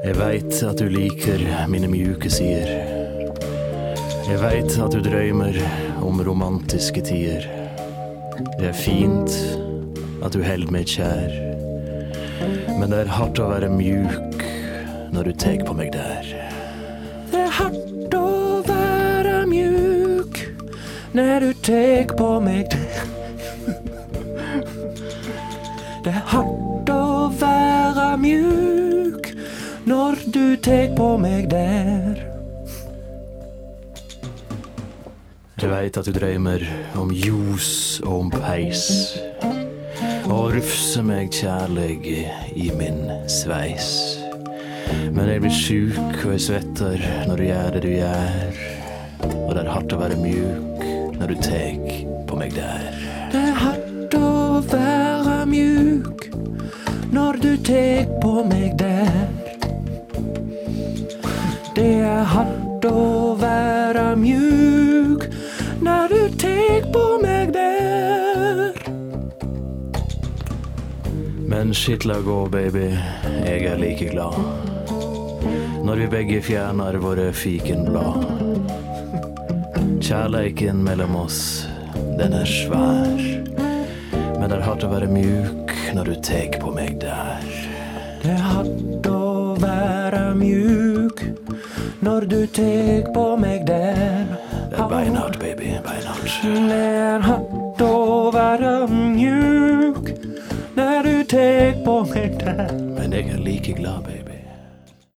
Jeg veit at du liker mine mjuke sider. Jeg veit at du drømmer om romantiske tider. Det er fint at du held meg kjær. Men det er hardt å være mjuk når du tek på meg der. Det er hardt å være mjuk når du tek på meg Det er hardt å være mjuk når du tek på meg der. Jeg veit at du drømmer om ljos og om peis. Og rufser meg kjærleg i min sveis. Men jeg blir sjuk og jeg svetter når du gjør det du gjør. Og det er hardt å være mjuk når du tek på meg der. Tek på meg der. Det er hardt å være mjuk når du tek på meg der. Men shit la gå, baby, jeg er like glad. Når vi begge fjerner våre fikenblad. Kjærleiken mellom oss, den er svær. Men det er hardt å være mjuk når du tek på meg der. Det er hardt å være mjuk når du tek på meg der. Det er beinhardt, baby, beinhardt. Det er hardt å være mjuk når du tek på meg der. Men jeg er like glad, baby.